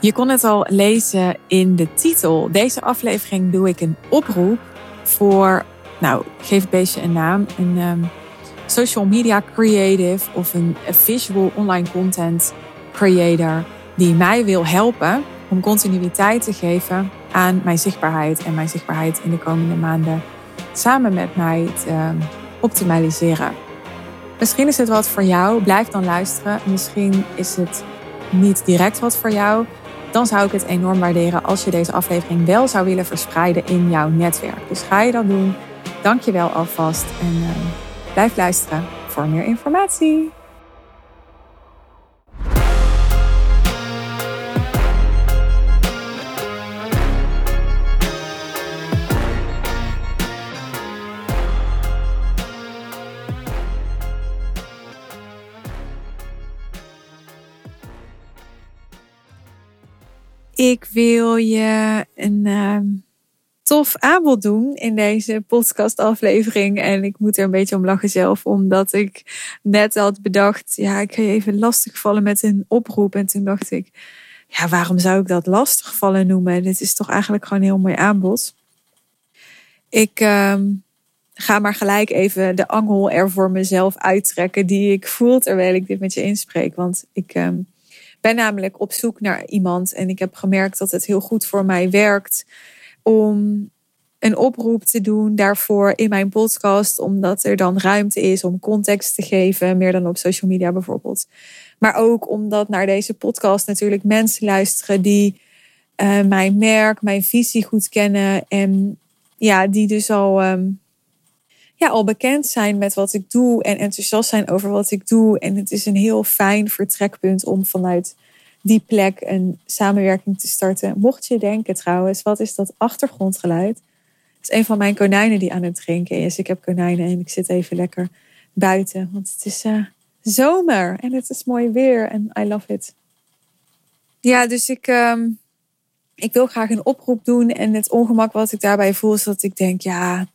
Je kon het al lezen in de titel. Deze aflevering doe ik een oproep voor, nou, geef het beestje een naam, een um, social media creative of een visual online content creator die mij wil helpen om continuïteit te geven aan mijn zichtbaarheid en mijn zichtbaarheid in de komende maanden samen met mij te ehm, optimaliseren. Misschien is het wat voor jou, blijf dan luisteren. Misschien is het niet direct wat voor jou. Dan zou ik het enorm waarderen als je deze aflevering wel zou willen verspreiden in jouw netwerk. Dus ga je dat doen. Dank je wel alvast en ehm, blijf luisteren voor meer informatie. Ik wil je een uh, tof aanbod doen in deze podcastaflevering. En ik moet er een beetje om lachen zelf, omdat ik net had bedacht, ja, ik ga je even lastigvallen met een oproep. En toen dacht ik, ja, waarom zou ik dat lastigvallen noemen? Dit is toch eigenlijk gewoon een heel mooi aanbod. Ik uh, ga maar gelijk even de angel er voor mezelf uittrekken die ik voel terwijl ik dit met je inspreek. Want ik... Uh, ben namelijk op zoek naar iemand en ik heb gemerkt dat het heel goed voor mij werkt om een oproep te doen daarvoor in mijn podcast, omdat er dan ruimte is om context te geven, meer dan op social media bijvoorbeeld. Maar ook omdat naar deze podcast natuurlijk mensen luisteren die uh, mijn merk, mijn visie goed kennen en ja, die dus al um, ja, al bekend zijn met wat ik doe en enthousiast zijn over wat ik doe. En het is een heel fijn vertrekpunt om vanuit die plek een samenwerking te starten. Mocht je denken trouwens, wat is dat achtergrondgeluid? Het is een van mijn konijnen die aan het drinken is. Ik heb konijnen en ik zit even lekker buiten, want het is uh, zomer en het is mooi weer en I love it. Ja, dus ik, um, ik wil graag een oproep doen en het ongemak wat ik daarbij voel is dat ik denk, ja,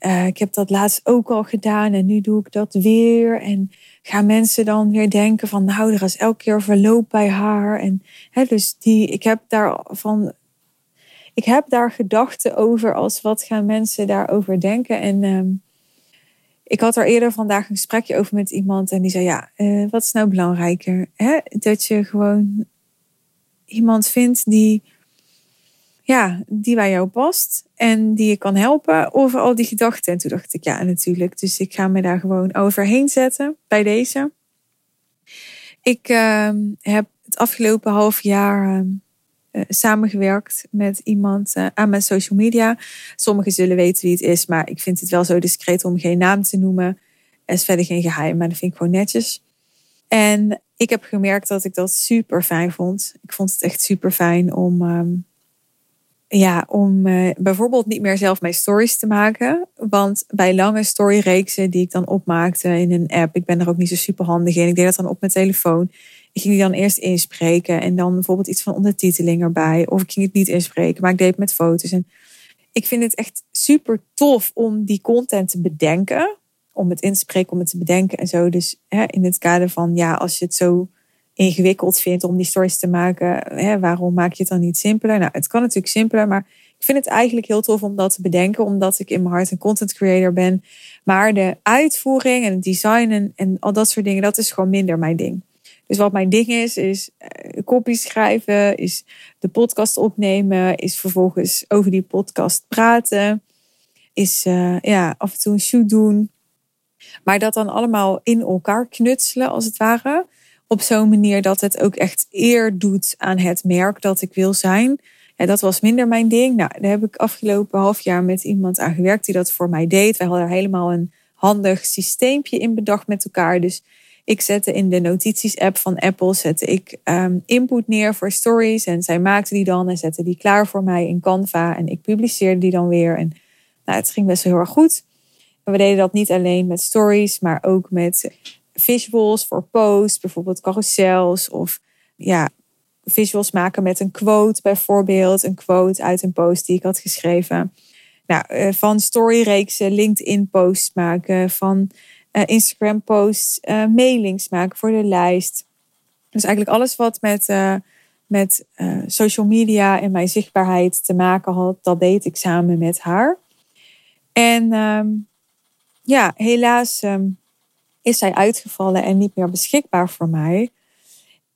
uh, ik heb dat laatst ook al gedaan en nu doe ik dat weer. En gaan mensen dan weer denken van nou, er is elke keer verloop bij haar. En hè, dus die, ik heb daar van. Ik heb daar gedachten over als wat gaan mensen daarover denken. En um, ik had er eerder vandaag een gesprekje over met iemand en die zei ja, uh, wat is nou belangrijker? Hè? Dat je gewoon iemand vindt die ja, die bij jou past en die je kan helpen over al die gedachten. En toen dacht ik, ja, natuurlijk. Dus ik ga me daar gewoon overheen zetten bij deze. Ik uh, heb het afgelopen half jaar uh, samengewerkt met iemand uh, aan mijn social media. Sommigen zullen weten wie het is, maar ik vind het wel zo discreet om geen naam te noemen. Er is verder geen geheim, maar dat vind ik gewoon netjes. En ik heb gemerkt dat ik dat super fijn vond. Ik vond het echt super fijn om um, ja, om uh, bijvoorbeeld niet meer zelf mijn stories te maken. Want bij lange storyreeksen die ik dan opmaakte in een app, ik ben er ook niet zo super handig in. Ik deed dat dan op mijn telefoon. Ik ging die dan eerst inspreken en dan bijvoorbeeld iets van ondertiteling erbij. Of ik ging het niet inspreken, maar ik deed het met foto's. En ik vind het echt super tof om die content te bedenken. Om het in te spreken, om het te bedenken en zo. Dus hè, in het kader van, ja, als je het zo ingewikkeld vindt om die stories te maken, hè, waarom maak je het dan niet simpeler? Nou, het kan natuurlijk simpeler, maar ik vind het eigenlijk heel tof om dat te bedenken, omdat ik in mijn hart een content creator ben. Maar de uitvoering en het design en, al dat soort dingen, dat is gewoon minder mijn ding. Dus wat mijn ding is, is uh, copy schrijven, is de podcast opnemen, is vervolgens over die podcast praten, is uh, ja, af en toe een shoot doen. Maar dat dan allemaal in elkaar knutselen, als het ware op zo'n manier dat het ook echt eer doet aan het merk dat ik wil zijn. Ja, dat was minder mijn ding. Nou, daar heb ik afgelopen half jaar met iemand aan gewerkt die dat voor mij deed. Wij hadden helemaal een handig systeempje in bedacht met elkaar. Dus ik zette in de notities-app van Apple zette ik um, input neer voor stories. En zij maakte die dan en zette die klaar voor mij in Canva. En ik publiceerde die dan weer. En nou, het ging best wel heel erg goed. En we deden dat niet alleen met stories, maar ook met visuals voor posts, bijvoorbeeld carousels of ja, visuals maken met een quote bijvoorbeeld, een quote uit een post die ik had geschreven. Nou, eh, van storyreeksen, LinkedIn posts maken, van uh, Instagram posts, uh, mailings maken voor de lijst. Dus eigenlijk alles wat met met social media en mijn zichtbaarheid te maken had, dat deed ik samen met haar. En um, ja, helaas um, is zij uitgevallen en niet meer beschikbaar voor mij.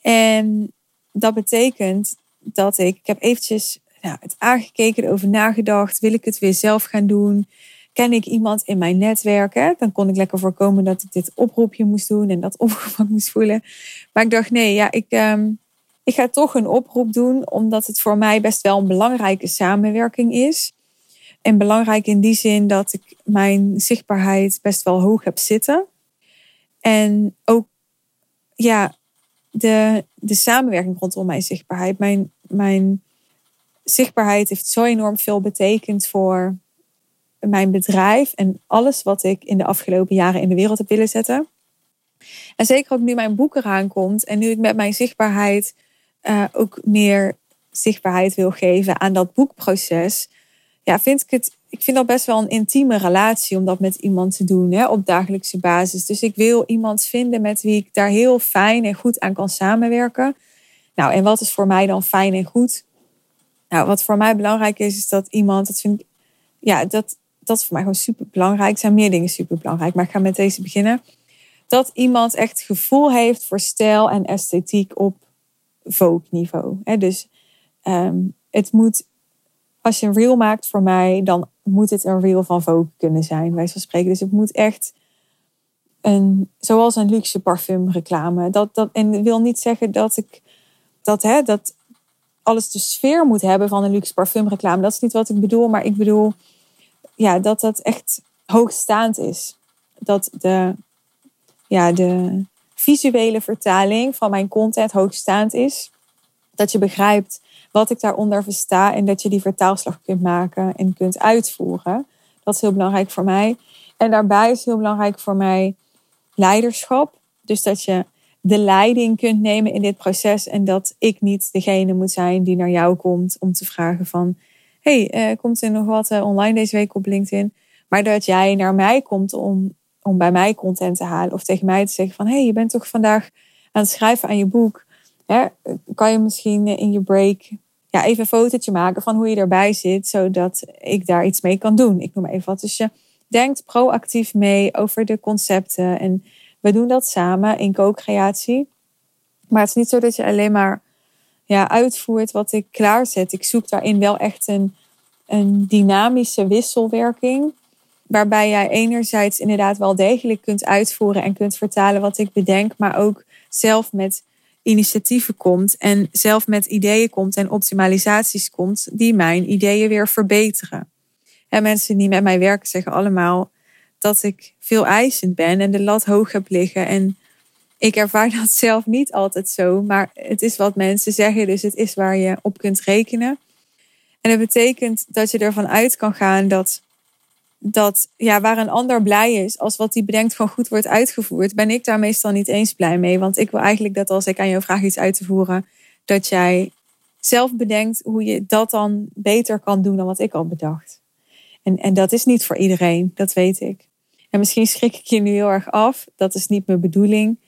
En dat betekent dat ik, ik heb eventjes nou, het aangekeken, erover nagedacht. Wil ik het weer zelf gaan doen? Ken ik iemand in mijn netwerk? Hè? Dan kon ik lekker voorkomen dat ik dit oproepje moest doen en dat opgevangen moest voelen. Maar ik dacht, nee, ja, ik, um, ik ga toch een oproep doen, omdat het voor mij best wel een belangrijke samenwerking is. En belangrijk in die zin dat ik mijn zichtbaarheid best wel hoog heb zitten. En ook ja, de, de samenwerking rondom mijn zichtbaarheid. Mijn, mijn zichtbaarheid heeft zo enorm veel betekend voor mijn bedrijf en alles wat ik in de afgelopen jaren in de wereld heb willen zetten. En zeker ook nu mijn boek eraan komt en nu ik met mijn zichtbaarheid uh, ook meer zichtbaarheid wil geven aan dat boekproces, ja, vind ik het. Ik vind dat best wel een intieme relatie om dat met iemand te doen hè, op dagelijkse basis. Dus ik wil iemand vinden met wie ik daar heel fijn en goed aan kan samenwerken. Nou, en wat is voor mij dan fijn en goed? Nou, wat voor mij belangrijk is, is dat iemand, dat vind ik, ja, dat, dat is voor mij gewoon super belangrijk. Er zijn meer dingen super belangrijk, maar ik ga met deze beginnen. Dat iemand echt gevoel heeft voor stijl en esthetiek op Vogue-niveau. Dus um, het moet, als je een reel maakt voor mij, dan moet het een reel van Vogue kunnen zijn, wij van spreken. Dus het moet echt een, zoals een luxe parfumreclame. Dat, dat, en wil niet zeggen dat ik dat, hè, dat alles de sfeer moet hebben van een luxe parfumreclame. Dat is niet wat ik bedoel, maar ik bedoel ja, dat dat echt hoogstaand is. Dat de, ja, de visuele vertaling van mijn content hoogstaand is. Dat je begrijpt wat ik daaronder versta en dat je die vertaalslag kunt maken en kunt uitvoeren. Dat is heel belangrijk voor mij. En daarbij is heel belangrijk voor mij leiderschap. Dus dat je de leiding kunt nemen in dit proces en dat ik niet degene moet zijn die naar jou komt om te vragen van hey, uh, komt er nog wat uh, online deze week op LinkedIn? Maar dat jij naar mij komt om, om bij mij content te halen of tegen mij te zeggen van hey, je bent toch vandaag aan het schrijven aan je boek. Kan je misschien in je break ja, even een fotootje maken van hoe je erbij zit, zodat ik daar iets mee kan doen. Ik noem even wat. Dus je denkt proactief mee over de concepten en we doen dat samen in co-creatie. Maar het is niet zo dat je alleen maar ja, uitvoert wat ik klaarzet. Ik zoek daarin wel echt een, een dynamische wisselwerking. Waarbij jij enerzijds inderdaad wel degelijk kunt uitvoeren en kunt vertalen wat ik bedenk, maar ook zelf met initiatieven komt en zelf met ideeën komt en optimalisaties komt die mijn ideeën weer verbeteren. En mensen die met mij werken zeggen allemaal dat ik veel eisend ben en de lat hoog heb liggen. En ik ervaar dat zelf niet altijd zo, maar het is wat mensen zeggen, dus het is waar je op kunt rekenen. En dat betekent dat je ervan uit kan gaan dat, dat ja, waar een ander blij is als wat hij bedenkt gewoon goed wordt uitgevoerd, ben ik daar meestal niet eens blij mee. Want ik wil eigenlijk dat als ik aan jou vraag iets uit te voeren, dat jij zelf bedenkt hoe je dat dan beter kan doen dan wat ik al bedacht. En, en dat is niet voor iedereen, dat weet ik. En misschien schrik ik je nu heel erg af, dat is niet mijn bedoeling.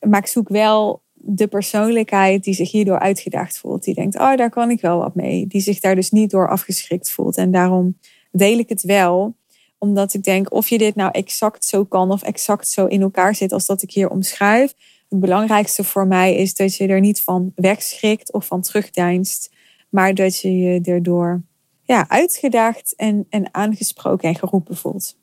Maar ik zoek wel de persoonlijkheid die zich hierdoor uitgedaagd voelt. Die denkt, oh, daar kan ik wel wat mee. Die zich daar dus niet door afgeschrikt voelt. En daarom deel ik het wel. Omdat ik denk, of je dit nou exact zo kan of exact zo in elkaar zit als dat ik hier omschrijf. Het belangrijkste voor mij is dat je er niet van wegschrikt of van terugdeinst. Maar dat je je erdoor ja, uitgedaagd en, en aangesproken en geroepen voelt.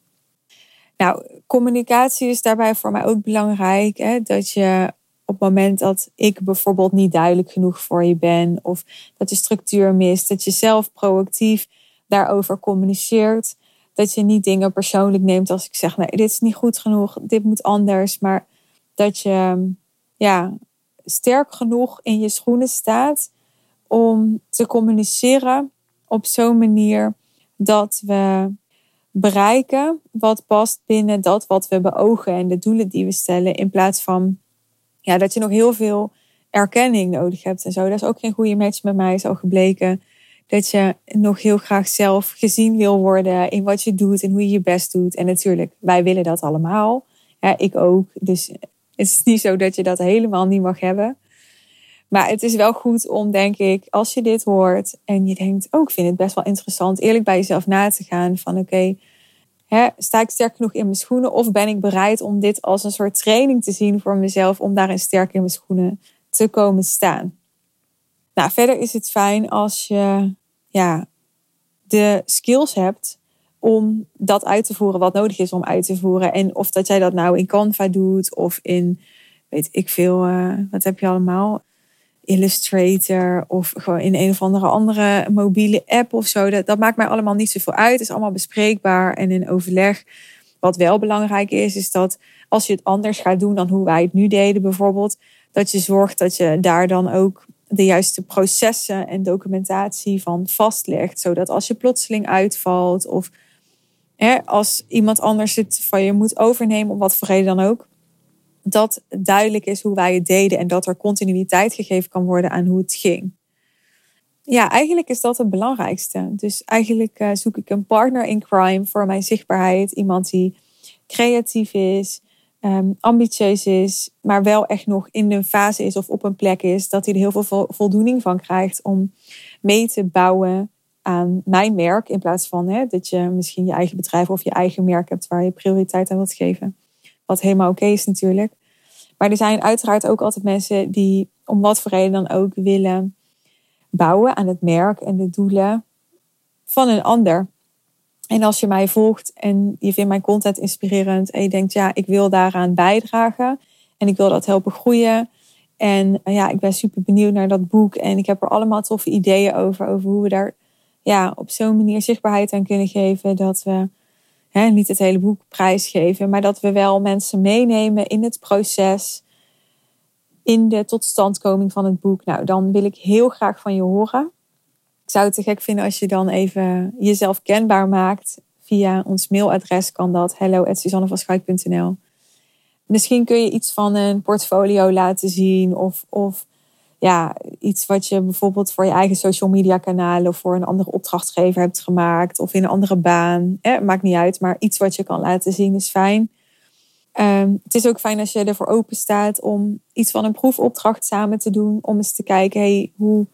Nou, communicatie is daarbij voor mij ook belangrijk. Hè? Dat je op het moment dat ik bijvoorbeeld niet duidelijk genoeg voor je ben, of dat je structuur mist, dat je zelf proactief daarover communiceert. Dat je niet dingen persoonlijk neemt als ik zeg, nee, dit is niet goed genoeg, dit moet anders. Maar dat je ja, sterk genoeg in je schoenen staat om te communiceren op zo'n manier dat we bereiken wat past binnen dat wat we beogen en de doelen die we stellen. In plaats van ja, dat je nog heel veel erkenning nodig hebt en zo. Dat is ook geen goede match met mij, is al gebleken. Dat je nog heel graag zelf gezien wil worden in wat je doet en hoe je je best doet. En natuurlijk, wij willen dat allemaal. Ja, ik ook. Dus het is niet zo dat je dat helemaal niet mag hebben. Maar het is wel goed om, denk ik, als je dit hoort en je denkt, oh, ik vind het best wel interessant, eerlijk bij jezelf na te gaan van, oké, sta ik sterk genoeg in mijn schoenen of ben ik bereid om dit als een soort training te zien voor mezelf om daarin sterk in mijn schoenen te komen staan. Nou, verder is het fijn als je ja, de skills hebt om dat uit te voeren wat nodig is om uit te voeren. En of dat jij dat nou in Canva doet of in, weet ik veel, uh, wat heb je allemaal? Illustrator of gewoon in een of andere andere mobiele app of zo. Dat, dat maakt mij allemaal niet zoveel uit. Het is allemaal bespreekbaar en in overleg. Wat wel belangrijk is, is dat als je het anders gaat doen dan hoe wij het nu deden bijvoorbeeld, dat je zorgt dat je daar dan ook de juiste processen en documentatie van vastlegt. Zodat als je plotseling uitvalt of hè, als iemand anders het van je moet overnemen, om wat voor reden dan ook, dat duidelijk is hoe wij het deden en dat er continuïteit gegeven kan worden aan hoe het ging. Ja, eigenlijk is dat het belangrijkste. Dus eigenlijk eh, zoek ik een partner in crime voor mijn zichtbaarheid. Iemand die creatief is, um, ambitieus is, maar wel echt nog in een fase is of op een plek is dat hij er heel veel voldoening van krijgt om mee te bouwen aan mijn merk. In plaats van hè, dat je misschien je eigen bedrijf of je eigen merk hebt waar je prioriteit aan wilt geven. Wat helemaal oké is natuurlijk. Maar er zijn uiteraard ook altijd mensen die om wat voor reden dan ook willen bouwen aan het merk en de doelen van een ander. En als je mij volgt en je vindt mijn content inspirerend en je denkt, ja, ik wil daaraan bijdragen en ik wil dat helpen groeien. En ja, ik ben super benieuwd naar dat boek en ik heb er allemaal toffe ideeën over, over hoe we daar ja, op zo'n manier zichtbaarheid aan kunnen geven dat we hè, niet het hele boek prijsgeven, maar dat we wel mensen meenemen in het proces, in de totstandkoming van het boek. Nou, dan wil ik heel graag van je horen. Ik zou het te gek vinden als je dan even jezelf kenbaar maakt. Via ons mailadres kan dat hello.suzannevanschuik.nl Misschien kun je iets van een portfolio laten zien of, of ja, iets wat je bijvoorbeeld voor je eigen social media kanalen of voor een andere opdrachtgever hebt gemaakt of in een andere baan. Eh, maakt niet uit, maar iets wat je kan laten zien is fijn. Ehm, het is ook fijn als je ervoor open staat om iets van een proefopdracht samen te doen. Om eens te kijken, hey, hoe,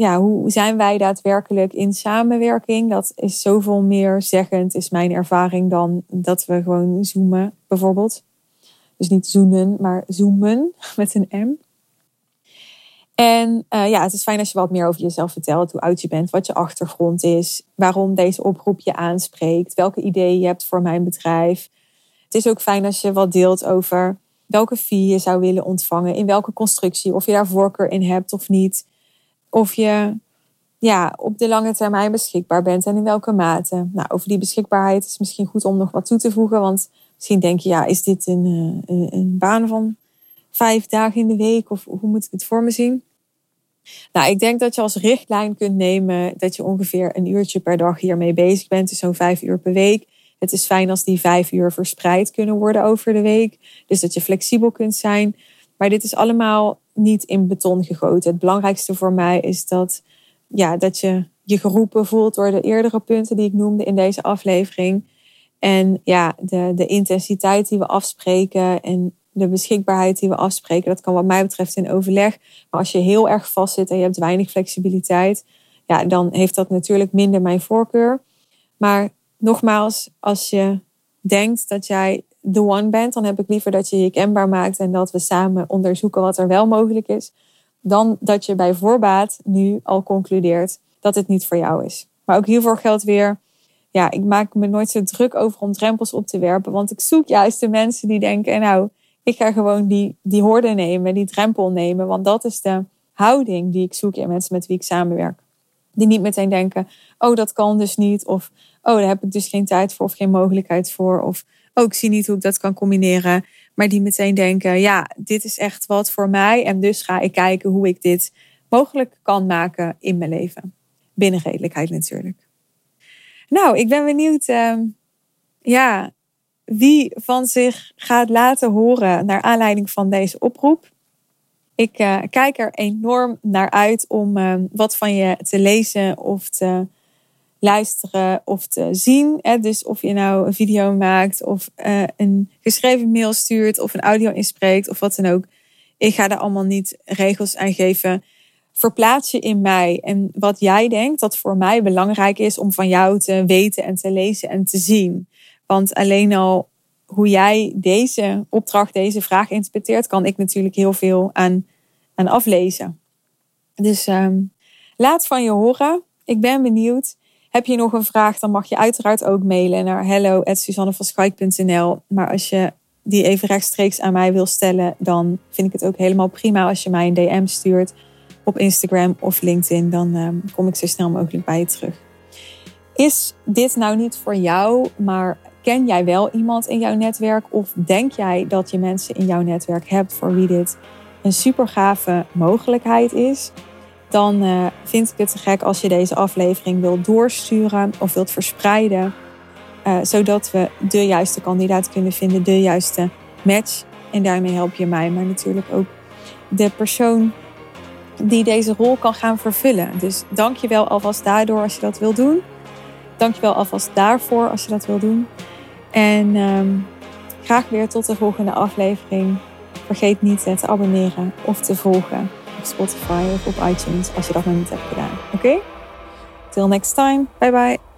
ja, hoe zijn wij daadwerkelijk in samenwerking? Dat is zoveel meer zeggend, is mijn ervaring, dan dat we gewoon zoomen, bijvoorbeeld. Dus niet zoenen, maar zoomen met een M. En uh, ja, het is fijn als je wat meer over jezelf vertelt, hoe oud je bent, wat je achtergrond is, waarom deze oproep je aanspreekt, welke ideeën je hebt voor mijn bedrijf. Het is ook fijn als je wat deelt over welke fee je zou willen ontvangen, in welke constructie, of je daar voorkeur in hebt of niet. Of je ja, op de lange termijn beschikbaar bent en in welke mate. Nou, over die beschikbaarheid is misschien goed om nog wat toe te voegen, want misschien denk je, ja, is dit een, eh, een, een baan van vijf dagen in de week of hoe moet ik het voor me zien? Nou, ik denk dat je als richtlijn kunt nemen dat je ongeveer een uurtje per dag hiermee bezig bent. Dus zo'n vijf uur per week. Het is fijn als die vijf uur verspreid kunnen worden over de week. Dus dat je flexibel kunt zijn. Maar dit is allemaal niet in beton gegoten. Het belangrijkste voor mij is dat, ja, dat je je geroepen voelt door de eerdere punten die ik noemde in deze aflevering. En ja, de, de intensiteit die we afspreken en de beschikbaarheid die we afspreken, dat kan wat mij betreft in overleg. Maar als je heel erg vast zit en je hebt weinig flexibiliteit, ja, dan heeft dat natuurlijk minder mijn voorkeur. Maar nogmaals, als je denkt dat jij de one bent, dan heb ik liever dat je je kenbaar maakt en dat we samen onderzoeken wat er wel mogelijk is, dan dat je bij voorbaat nu al concludeert dat het niet voor jou is. Maar ook hiervoor geldt weer, ja, ik maak me nooit zo druk over om drempels op te werpen, want ik zoek juist de mensen die denken, nou, ik ga gewoon die, die horde nemen, die drempel nemen. Want dat is de houding die ik zoek in mensen met wie ik samenwerk. Die niet meteen denken, oh dat kan dus niet. Of oh daar heb ik dus geen tijd voor of geen mogelijkheid voor. Of ik zie niet hoe ik dat kan combineren. Maar die meteen denken, ja dit is echt wat voor mij. En dus ga ik kijken hoe ik dit mogelijk kan maken in mijn leven. Binnen redelijkheid natuurlijk. Nou, ik ben benieuwd. Uh, ja, wie van zich gaat laten horen naar aanleiding van deze oproep. Ik uh, kijk er enorm naar uit om uh, wat van je te lezen of te luisteren of te zien. Hè? Dus of je nou een video maakt of uh, een geschreven mail stuurt of een audio inspreekt of wat dan ook. ik ga daar allemaal niet regels aan geven. Verplaats je in mij en wat jij denkt dat voor mij belangrijk is om van jou te weten en te lezen en te zien. Want alleen al hoe jij deze opdracht, deze vraag interpreteert, kan ik natuurlijk heel veel aan, aan aflezen. Dus um, laat van je horen. Ik ben benieuwd. Heb je nog een vraag, dan mag je uiteraard ook mailen naar hello.suzannevanschijk.nl. Maar als je die even rechtstreeks aan mij wil stellen, dan vind ik het ook helemaal prima als je mij een DM stuurt op Instagram of LinkedIn. Dan um, kom ik zo snel mogelijk bij je terug. Is dit nou niet voor jou, maar ken jij wel iemand in jouw netwerk? Of denk jij dat je mensen in jouw netwerk hebt voor wie dit een super gave mogelijkheid is? Dan uh, vind ik het te gek als je deze aflevering wilt doorsturen of wilt verspreiden. Uh, zodat we de juiste kandidaat kunnen vinden, de juiste match. En daarmee help je mij, maar natuurlijk ook de persoon die deze rol kan gaan vervullen. Dus dank je wel alvast daardoor als je dat wil doen. Dank je wel alvast daarvoor als je dat wil doen. En um, graag weer tot de volgende aflevering. Vergeet niet te abonneren of te volgen op Spotify of op iTunes als je dat nog niet hebt gedaan. Oké? Okay? Till next time. Bye bye.